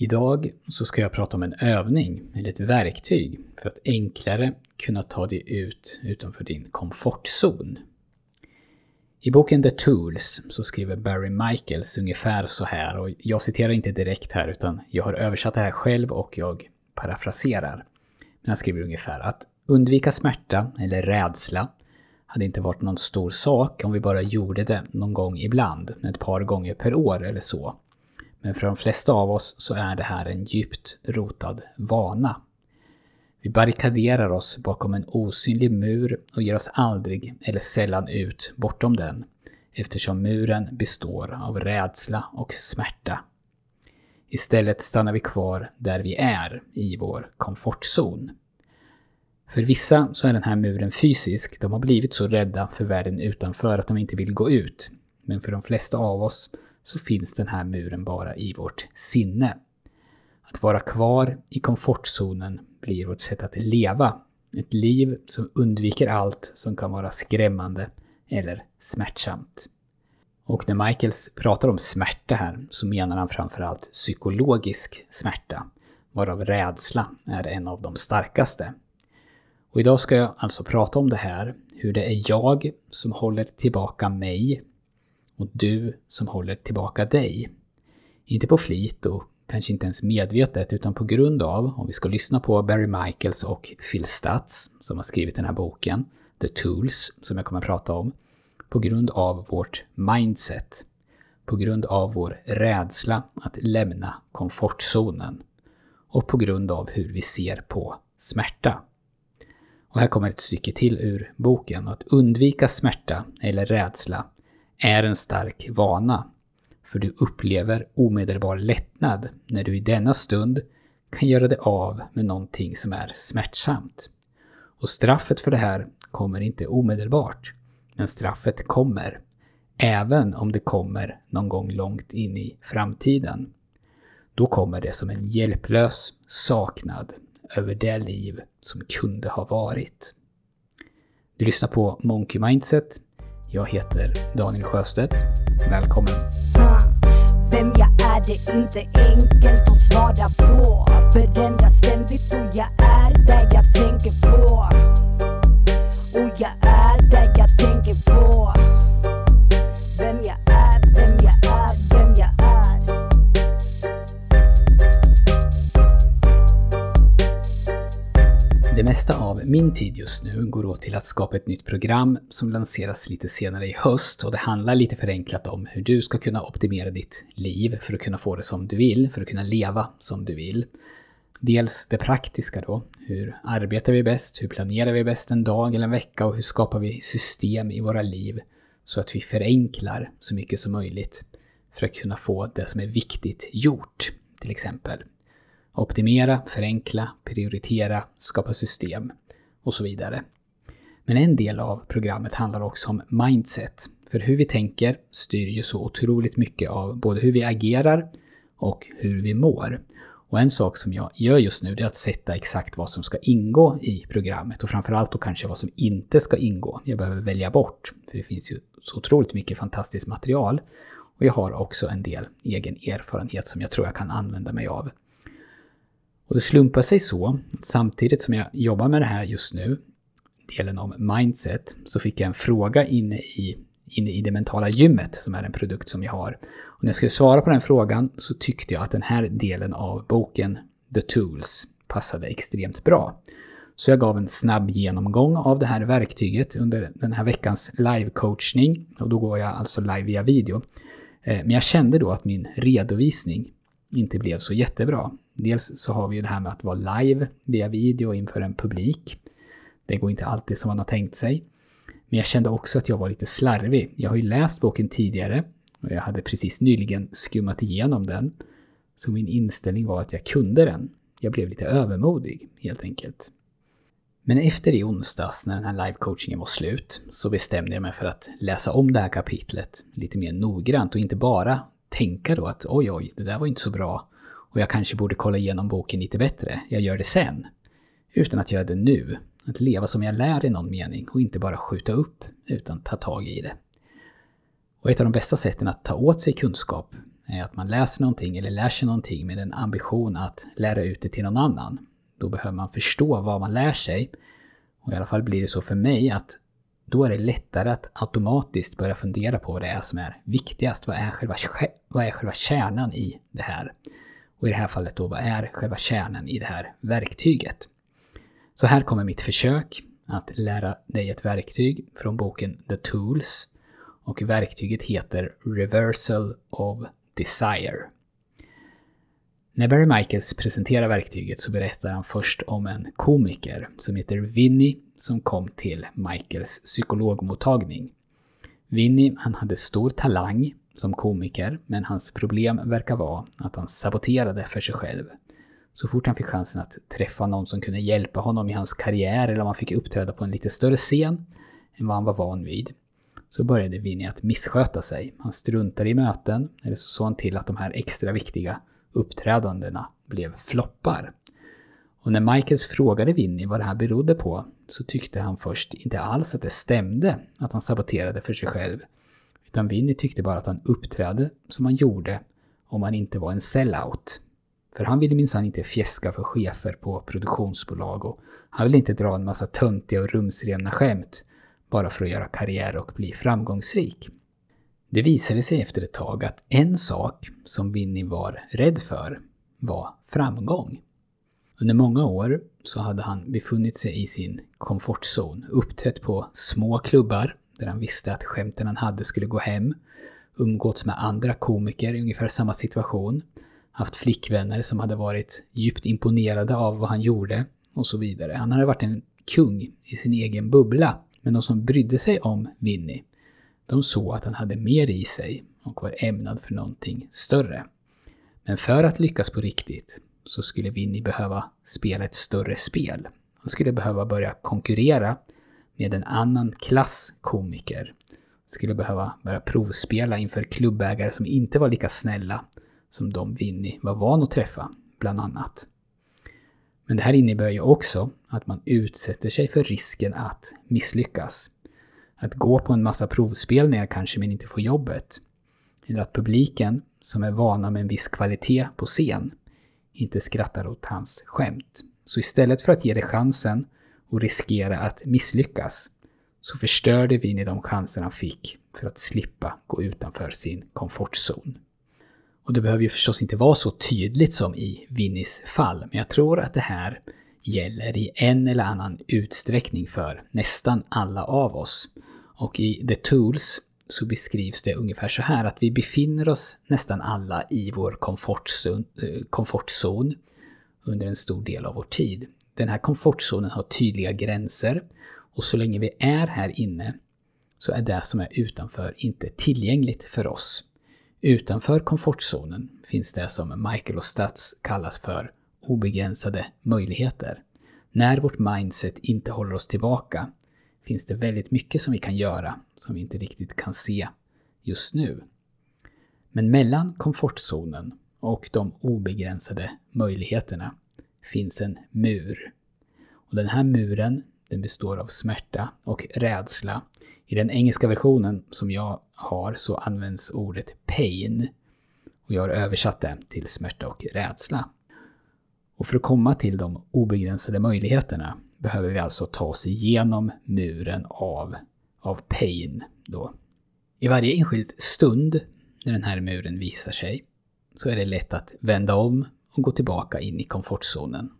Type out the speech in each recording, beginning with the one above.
Idag så ska jag prata om en övning, eller ett verktyg, för att enklare kunna ta dig ut utanför din komfortzon. I boken The Tools så skriver Barry Michaels ungefär så här, och jag citerar inte direkt här utan jag har översatt det här själv och jag parafraserar. Men han skriver ungefär att undvika smärta eller rädsla hade inte varit någon stor sak om vi bara gjorde det någon gång ibland, ett par gånger per år eller så. Men för de flesta av oss så är det här en djupt rotad vana. Vi barrikaderar oss bakom en osynlig mur och ger oss aldrig eller sällan ut bortom den, eftersom muren består av rädsla och smärta. Istället stannar vi kvar där vi är, i vår komfortzon. För vissa så är den här muren fysisk, de har blivit så rädda för världen utanför att de inte vill gå ut. Men för de flesta av oss så finns den här muren bara i vårt sinne. Att vara kvar i komfortzonen blir vårt sätt att leva. Ett liv som undviker allt som kan vara skrämmande eller smärtsamt. Och när Michaels pratar om smärta här så menar han framförallt psykologisk smärta, varav rädsla är en av de starkaste. Och idag ska jag alltså prata om det här, hur det är jag som håller tillbaka mig och du som håller tillbaka dig. Inte på flit och kanske inte ens medvetet utan på grund av, om vi ska lyssna på Barry Michaels och Phil Stutz som har skrivit den här boken, The Tools, som jag kommer att prata om, på grund av vårt mindset. På grund av vår rädsla att lämna komfortzonen. Och på grund av hur vi ser på smärta. Och här kommer ett stycke till ur boken. Att undvika smärta eller rädsla är en stark vana. För du upplever omedelbar lättnad när du i denna stund kan göra dig av med någonting som är smärtsamt. Och straffet för det här kommer inte omedelbart. Men straffet kommer. Även om det kommer någon gång långt in i framtiden. Då kommer det som en hjälplös saknad över det liv som kunde ha varit. Du lyssnar på Monkey Mindset. Jag heter Daniel Sjöstedt. Välkommen! Vem jag är det är inte enkelt att svara på Förändras ständigt och jag är där jag tänker på Och jag är där jag tänker på mesta av min tid just nu går åt till att skapa ett nytt program som lanseras lite senare i höst och det handlar lite förenklat om hur du ska kunna optimera ditt liv för att kunna få det som du vill, för att kunna leva som du vill. Dels det praktiska då, hur arbetar vi bäst, hur planerar vi bäst en dag eller en vecka och hur skapar vi system i våra liv så att vi förenklar så mycket som möjligt för att kunna få det som är viktigt gjort, till exempel. Optimera, förenkla, prioritera, skapa system och så vidare. Men en del av programmet handlar också om mindset. För hur vi tänker styr ju så otroligt mycket av både hur vi agerar och hur vi mår. Och en sak som jag gör just nu är att sätta exakt vad som ska ingå i programmet och framförallt då kanske vad som inte ska ingå. Jag behöver välja bort, för det finns ju så otroligt mycket fantastiskt material. Och jag har också en del egen erfarenhet som jag tror jag kan använda mig av. Och det slumpar sig så, samtidigt som jag jobbar med det här just nu, delen om mindset, så fick jag en fråga inne i, inne i det mentala gymmet, som är en produkt som jag har. Och när jag skulle svara på den frågan så tyckte jag att den här delen av boken, The Tools, passade extremt bra. Så jag gav en snabb genomgång av det här verktyget under den här veckans live-coachning. Och då går jag alltså live via video. Eh, men jag kände då att min redovisning inte blev så jättebra. Dels så har vi ju det här med att vara live via video inför en publik. Det går inte alltid som man har tänkt sig. Men jag kände också att jag var lite slarvig. Jag har ju läst boken tidigare och jag hade precis nyligen skummat igenom den. Så min inställning var att jag kunde den. Jag blev lite övermodig, helt enkelt. Men efter i onsdags, när den här live-coachingen var slut, så bestämde jag mig för att läsa om det här kapitlet lite mer noggrant och inte bara tänka då att oj, oj, det där var inte så bra och jag kanske borde kolla igenom boken lite bättre. Jag gör det sen. Utan att göra det nu. Att leva som jag lär i någon mening och inte bara skjuta upp utan ta tag i det. Och ett av de bästa sätten att ta åt sig kunskap är att man läser någonting eller lär sig någonting med en ambition att lära ut det till någon annan. Då behöver man förstå vad man lär sig. Och i alla fall blir det så för mig att då är det lättare att automatiskt börja fundera på vad det är som är viktigast. Vad är själva, vad är själva kärnan i det här? Och i det här fallet då, vad är själva kärnan i det här verktyget? Så här kommer mitt försök att lära dig ett verktyg från boken The Tools. Och verktyget heter Reversal of Desire. När Barry Michaels presenterar verktyget så berättar han först om en komiker som heter Vinnie som kom till Michaels psykologmottagning. Vinnie, han hade stor talang som komiker, men hans problem verkar vara att han saboterade för sig själv. Så fort han fick chansen att träffa någon som kunde hjälpa honom i hans karriär eller om han fick uppträda på en lite större scen än vad han var van vid, så började Vinnie att missköta sig. Han struntade i möten, eller så såg han till att de här extra viktiga uppträdandena blev floppar. Och när Michaels frågade Vinnie vad det här berodde på så tyckte han först inte alls att det stämde att han saboterade för sig själv. Utan Winnie tyckte bara att han uppträdde som han gjorde om han inte var en sellout. För han ville minsann inte fjäska för chefer på produktionsbolag och han ville inte dra en massa töntiga och rumsrena skämt bara för att göra karriär och bli framgångsrik. Det visade sig efter ett tag att en sak som Winnie var rädd för var framgång. Under många år så hade han befunnit sig i sin komfortzon, uppträtt på små klubbar där han visste att skämten han hade skulle gå hem, umgåtts med andra komiker i ungefär samma situation, haft flickvänner som hade varit djupt imponerade av vad han gjorde och så vidare. Han hade varit en kung i sin egen bubbla. Men de som brydde sig om Vinnie, de såg att han hade mer i sig och var ämnad för någonting större. Men för att lyckas på riktigt så skulle Vinnie behöva spela ett större spel. Han skulle behöva börja konkurrera med en annan klass komiker. Skulle behöva börja provspela inför klubbägare som inte var lika snälla som de Vinnie var van att träffa, bland annat. Men det här innebär ju också att man utsätter sig för risken att misslyckas. Att gå på en massa provspelningar kanske men inte få jobbet. Eller att publiken, som är vana med en viss kvalitet på scen, inte skrattar åt hans skämt. Så istället för att ge det chansen och riskera att misslyckas, så förstörde Vinnie de chanser han fick för att slippa gå utanför sin komfortzon. Och det behöver ju förstås inte vara så tydligt som i Vinnies fall, men jag tror att det här gäller i en eller annan utsträckning för nästan alla av oss. Och i The Tools så beskrivs det ungefär så här att vi befinner oss nästan alla i vår komfortzon, eh, komfortzon under en stor del av vår tid. Den här komfortzonen har tydliga gränser och så länge vi är här inne så är det som är utanför inte tillgängligt för oss. Utanför komfortzonen finns det som Michael och Stats kallas för obegränsade möjligheter. När vårt mindset inte håller oss tillbaka finns det väldigt mycket som vi kan göra som vi inte riktigt kan se just nu. Men mellan komfortzonen och de obegränsade möjligheterna finns en mur. Och den här muren den består av smärta och rädsla. I den engelska versionen som jag har så används ordet pain. Och jag har översatt det till smärta och rädsla. Och för att komma till de obegränsade möjligheterna behöver vi alltså ta oss igenom muren av, av pain. Då. I varje enskild stund när den här muren visar sig så är det lätt att vända om och gå tillbaka in i komfortzonen.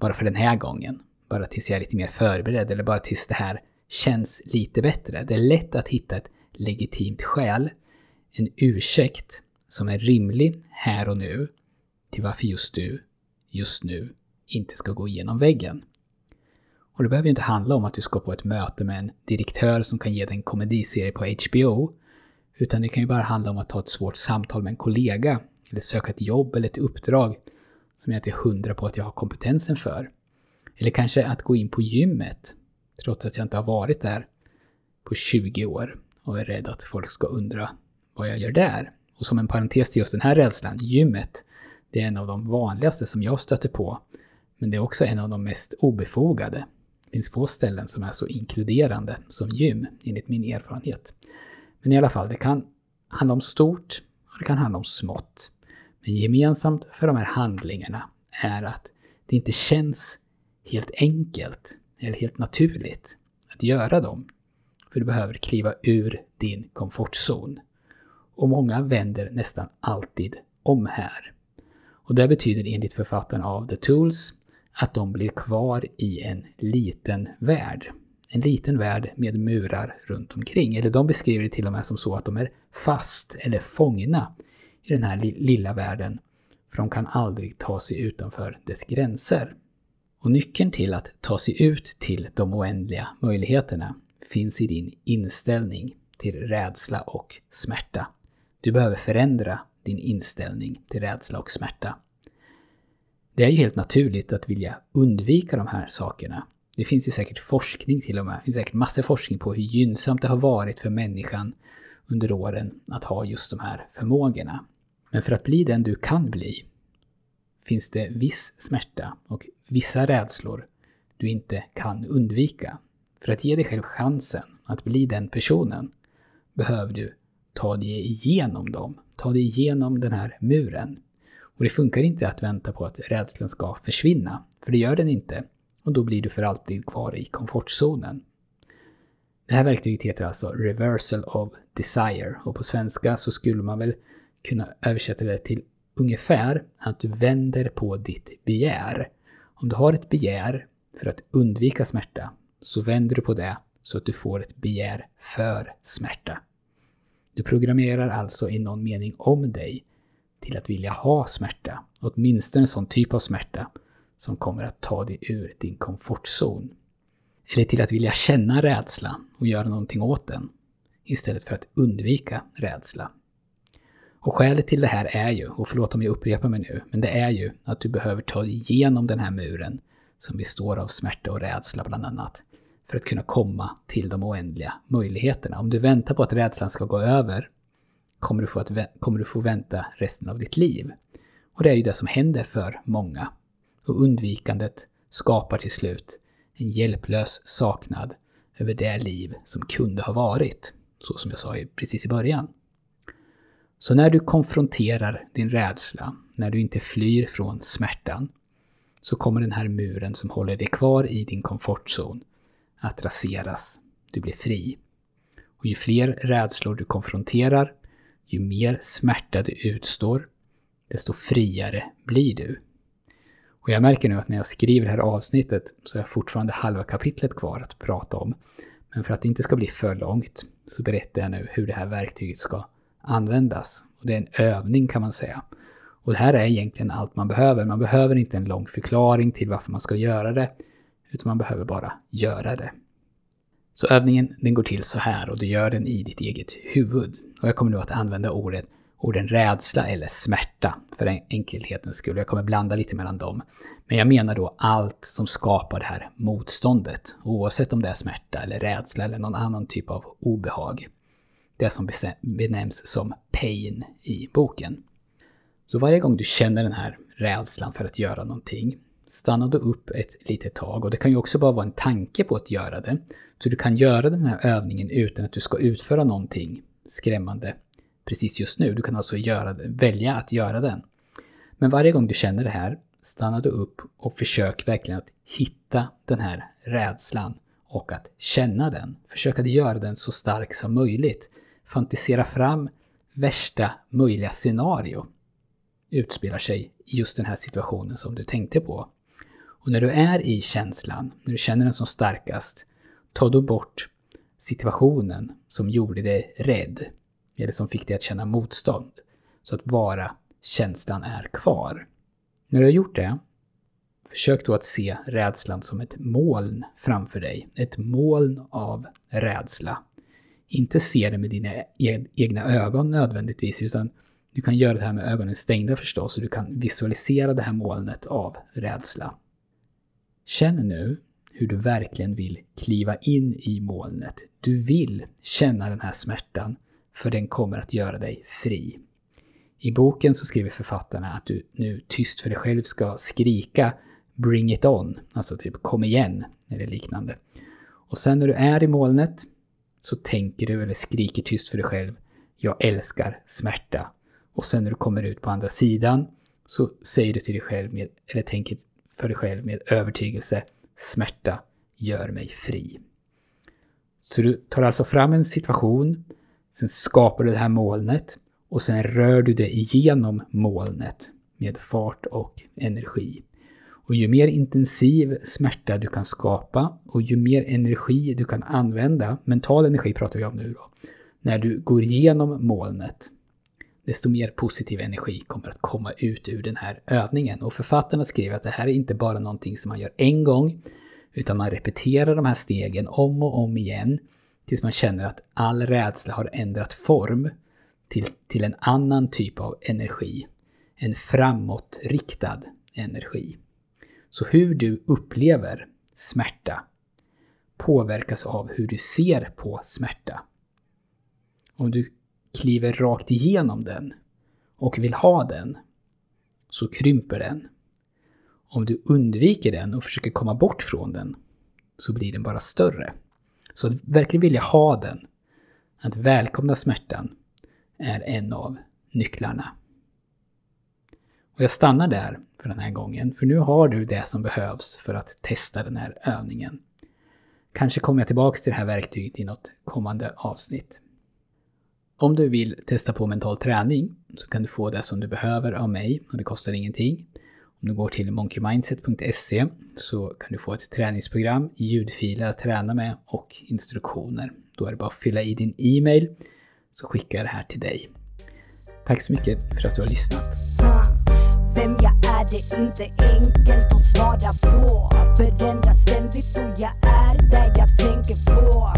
Bara för den här gången. Bara tills jag är lite mer förberedd eller bara tills det här känns lite bättre. Det är lätt att hitta ett legitimt skäl, en ursäkt som är rimlig här och nu till varför just du, just nu, inte ska gå igenom väggen. Och det behöver ju inte handla om att du ska på ett möte med en direktör som kan ge dig en komediserie på HBO. Utan det kan ju bara handla om att ta ett svårt samtal med en kollega. Eller söka ett jobb eller ett uppdrag som jag inte är hundra på att jag har kompetensen för. Eller kanske att gå in på gymmet, trots att jag inte har varit där på 20 år och är rädd att folk ska undra vad jag gör där. Och som en parentes till just den här rädslan, gymmet, det är en av de vanligaste som jag stöter på. Men det är också en av de mest obefogade. Det finns få ställen som är så inkluderande som gym, enligt min erfarenhet. Men i alla fall, det kan handla om stort och det kan handla om smått. Men gemensamt för de här handlingarna är att det inte känns helt enkelt eller helt naturligt att göra dem. För du behöver kliva ur din komfortzon. Och många vänder nästan alltid om här. Och det betyder enligt författaren av The Tools att de blir kvar i en liten värld. En liten värld med murar runt omkring. Eller de beskriver det till och med som så att de är fast eller fångna i den här lilla världen. För de kan aldrig ta sig utanför dess gränser. Och nyckeln till att ta sig ut till de oändliga möjligheterna finns i din inställning till rädsla och smärta. Du behöver förändra din inställning till rädsla och smärta. Det är ju helt naturligt att vilja undvika de här sakerna. Det finns ju säkert forskning till och med. Det finns säkert massor forskning på hur gynnsamt det har varit för människan under åren att ha just de här förmågorna. Men för att bli den du kan bli finns det viss smärta och vissa rädslor du inte kan undvika. För att ge dig själv chansen att bli den personen behöver du ta dig igenom dem. Ta dig igenom den här muren. Och det funkar inte att vänta på att rädslan ska försvinna, för det gör den inte. Och då blir du för alltid kvar i komfortzonen. Det här verktyget heter alltså Reversal of Desire och på svenska så skulle man väl kunna översätta det till ungefär att du vänder på ditt begär. Om du har ett begär för att undvika smärta så vänder du på det så att du får ett begär för smärta. Du programmerar alltså i någon mening om dig till att vilja ha smärta, åtminstone en sån typ av smärta som kommer att ta dig ur din komfortzon. Eller till att vilja känna rädsla och göra någonting åt den, istället för att undvika rädsla. Och skälet till det här är ju, och förlåt om jag upprepar mig nu, men det är ju att du behöver ta dig igenom den här muren som består av smärta och rädsla bland annat, för att kunna komma till de oändliga möjligheterna. Om du väntar på att rädslan ska gå över kommer du få, att, kommer du få vänta resten av ditt liv. Och det är ju det som händer för många. Och undvikandet skapar till slut en hjälplös saknad över det liv som kunde ha varit. Så som jag sa precis i början. Så när du konfronterar din rädsla, när du inte flyr från smärtan, så kommer den här muren som håller dig kvar i din komfortzon att raseras. Du blir fri. Och ju fler rädslor du konfronterar, ju mer smärta du utstår, desto friare blir du. Och jag märker nu att när jag skriver det här avsnittet så har jag fortfarande halva kapitlet kvar att prata om. Men för att det inte ska bli för långt så berättar jag nu hur det här verktyget ska användas. Och det är en övning kan man säga. Och det här är egentligen allt man behöver. Man behöver inte en lång förklaring till varför man ska göra det, utan man behöver bara göra det. Så övningen den går till så här och du gör den i ditt eget huvud. Och jag kommer nu att använda orden, orden rädsla eller smärta för enkelhetens skull. Jag kommer blanda lite mellan dem. Men jag menar då allt som skapar det här motståndet. Oavsett om det är smärta eller rädsla eller någon annan typ av obehag. Det som benämns som pain i boken. Så varje gång du känner den här rädslan för att göra någonting, stanna då upp ett litet tag och det kan ju också bara vara en tanke på att göra det. Så du kan göra den här övningen utan att du ska utföra någonting skrämmande precis just nu. Du kan alltså göra, välja att göra den. Men varje gång du känner det här, stanna då upp och försök verkligen att hitta den här rädslan och att känna den. Försök att göra den så stark som möjligt. Fantisera fram värsta möjliga scenario utspelar sig i just den här situationen som du tänkte på. Och när du är i känslan, när du känner den som starkast, ta då bort situationen som gjorde dig rädd, eller som fick dig att känna motstånd, så att bara känslan är kvar. När du har gjort det, försök då att se rädslan som ett moln framför dig. Ett moln av rädsla. Inte se det med dina e-, egna ögon nödvändigtvis, utan du kan göra det här med ögonen stängda förstås, och du kan visualisera det här molnet av rädsla. Känn nu hur du verkligen vill kliva in i molnet. Du vill känna den här smärtan, för den kommer att göra dig fri. I boken så skriver författarna att du nu tyst för dig själv ska skrika “Bring it on”, alltså typ “Kom igen” eller liknande. Och sen när du är i molnet så tänker du eller skriker tyst för dig själv “Jag älskar smärta” Och sen när du kommer ut på andra sidan så säger du till dig själv med, eller tänker för dig själv med övertygelse, smärta gör mig fri. Så du tar alltså fram en situation, sen skapar du det här molnet och sen rör du det igenom molnet med fart och energi. Och ju mer intensiv smärta du kan skapa och ju mer energi du kan använda, mental energi pratar vi om nu då, när du går igenom molnet, desto mer positiv energi kommer att komma ut ur den här övningen. Och författarna skriver att det här är inte bara någonting som man gör en gång, utan man repeterar de här stegen om och om igen tills man känner att all rädsla har ändrat form till, till en annan typ av energi. En framåtriktad energi. Så hur du upplever smärta påverkas av hur du ser på smärta. Om du kliver rakt igenom den och vill ha den, så krymper den. Om du undviker den och försöker komma bort från den, så blir den bara större. Så att verkligen vilja ha den, att välkomna smärtan, är en av nycklarna. Och jag stannar där för den här gången, för nu har du det som behövs för att testa den här övningen. Kanske kommer jag tillbaks till det här verktyget i något kommande avsnitt. Om du vill testa på mental träning så kan du få det som du behöver av mig och det kostar ingenting. Om du går till monkeymindset.se så kan du få ett träningsprogram, ljudfiler att träna med och instruktioner. Då är det bara att fylla i din e-mail så skickar jag det här till dig. Tack så mycket för att du har lyssnat det inte enkelt att svara på. Förändras ständigt och jag är där jag tänker på.